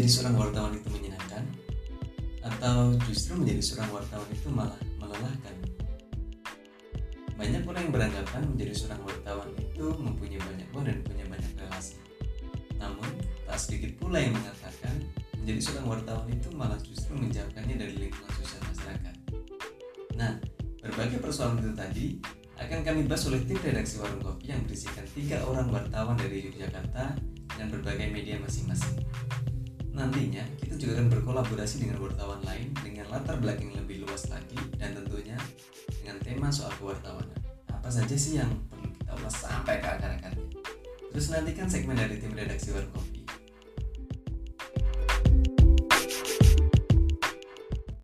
menjadi seorang wartawan itu menyenangkan? Atau justru menjadi seorang wartawan itu malah melelahkan? Banyak orang yang beranggapan menjadi seorang wartawan itu mempunyai banyak uang dan punya banyak relasi. Namun, tak sedikit pula yang mengatakan menjadi seorang wartawan itu malah justru menjauhkannya dari lingkungan sosial masyarakat. Nah, berbagai persoalan itu tadi akan kami bahas oleh tim redaksi Warung Kopi yang berisikan tiga orang wartawan dari Yogyakarta dan berbagai media masing-masing. Nantinya, kita juga akan berkolaborasi dengan wartawan lain dengan latar belakang lebih luas lagi dan tentunya dengan tema soal kewartawanan. Apa saja sih yang perlu kita ulas sampai ke akar-akarnya? Terus nantikan segmen dari tim redaksi Warung Kopi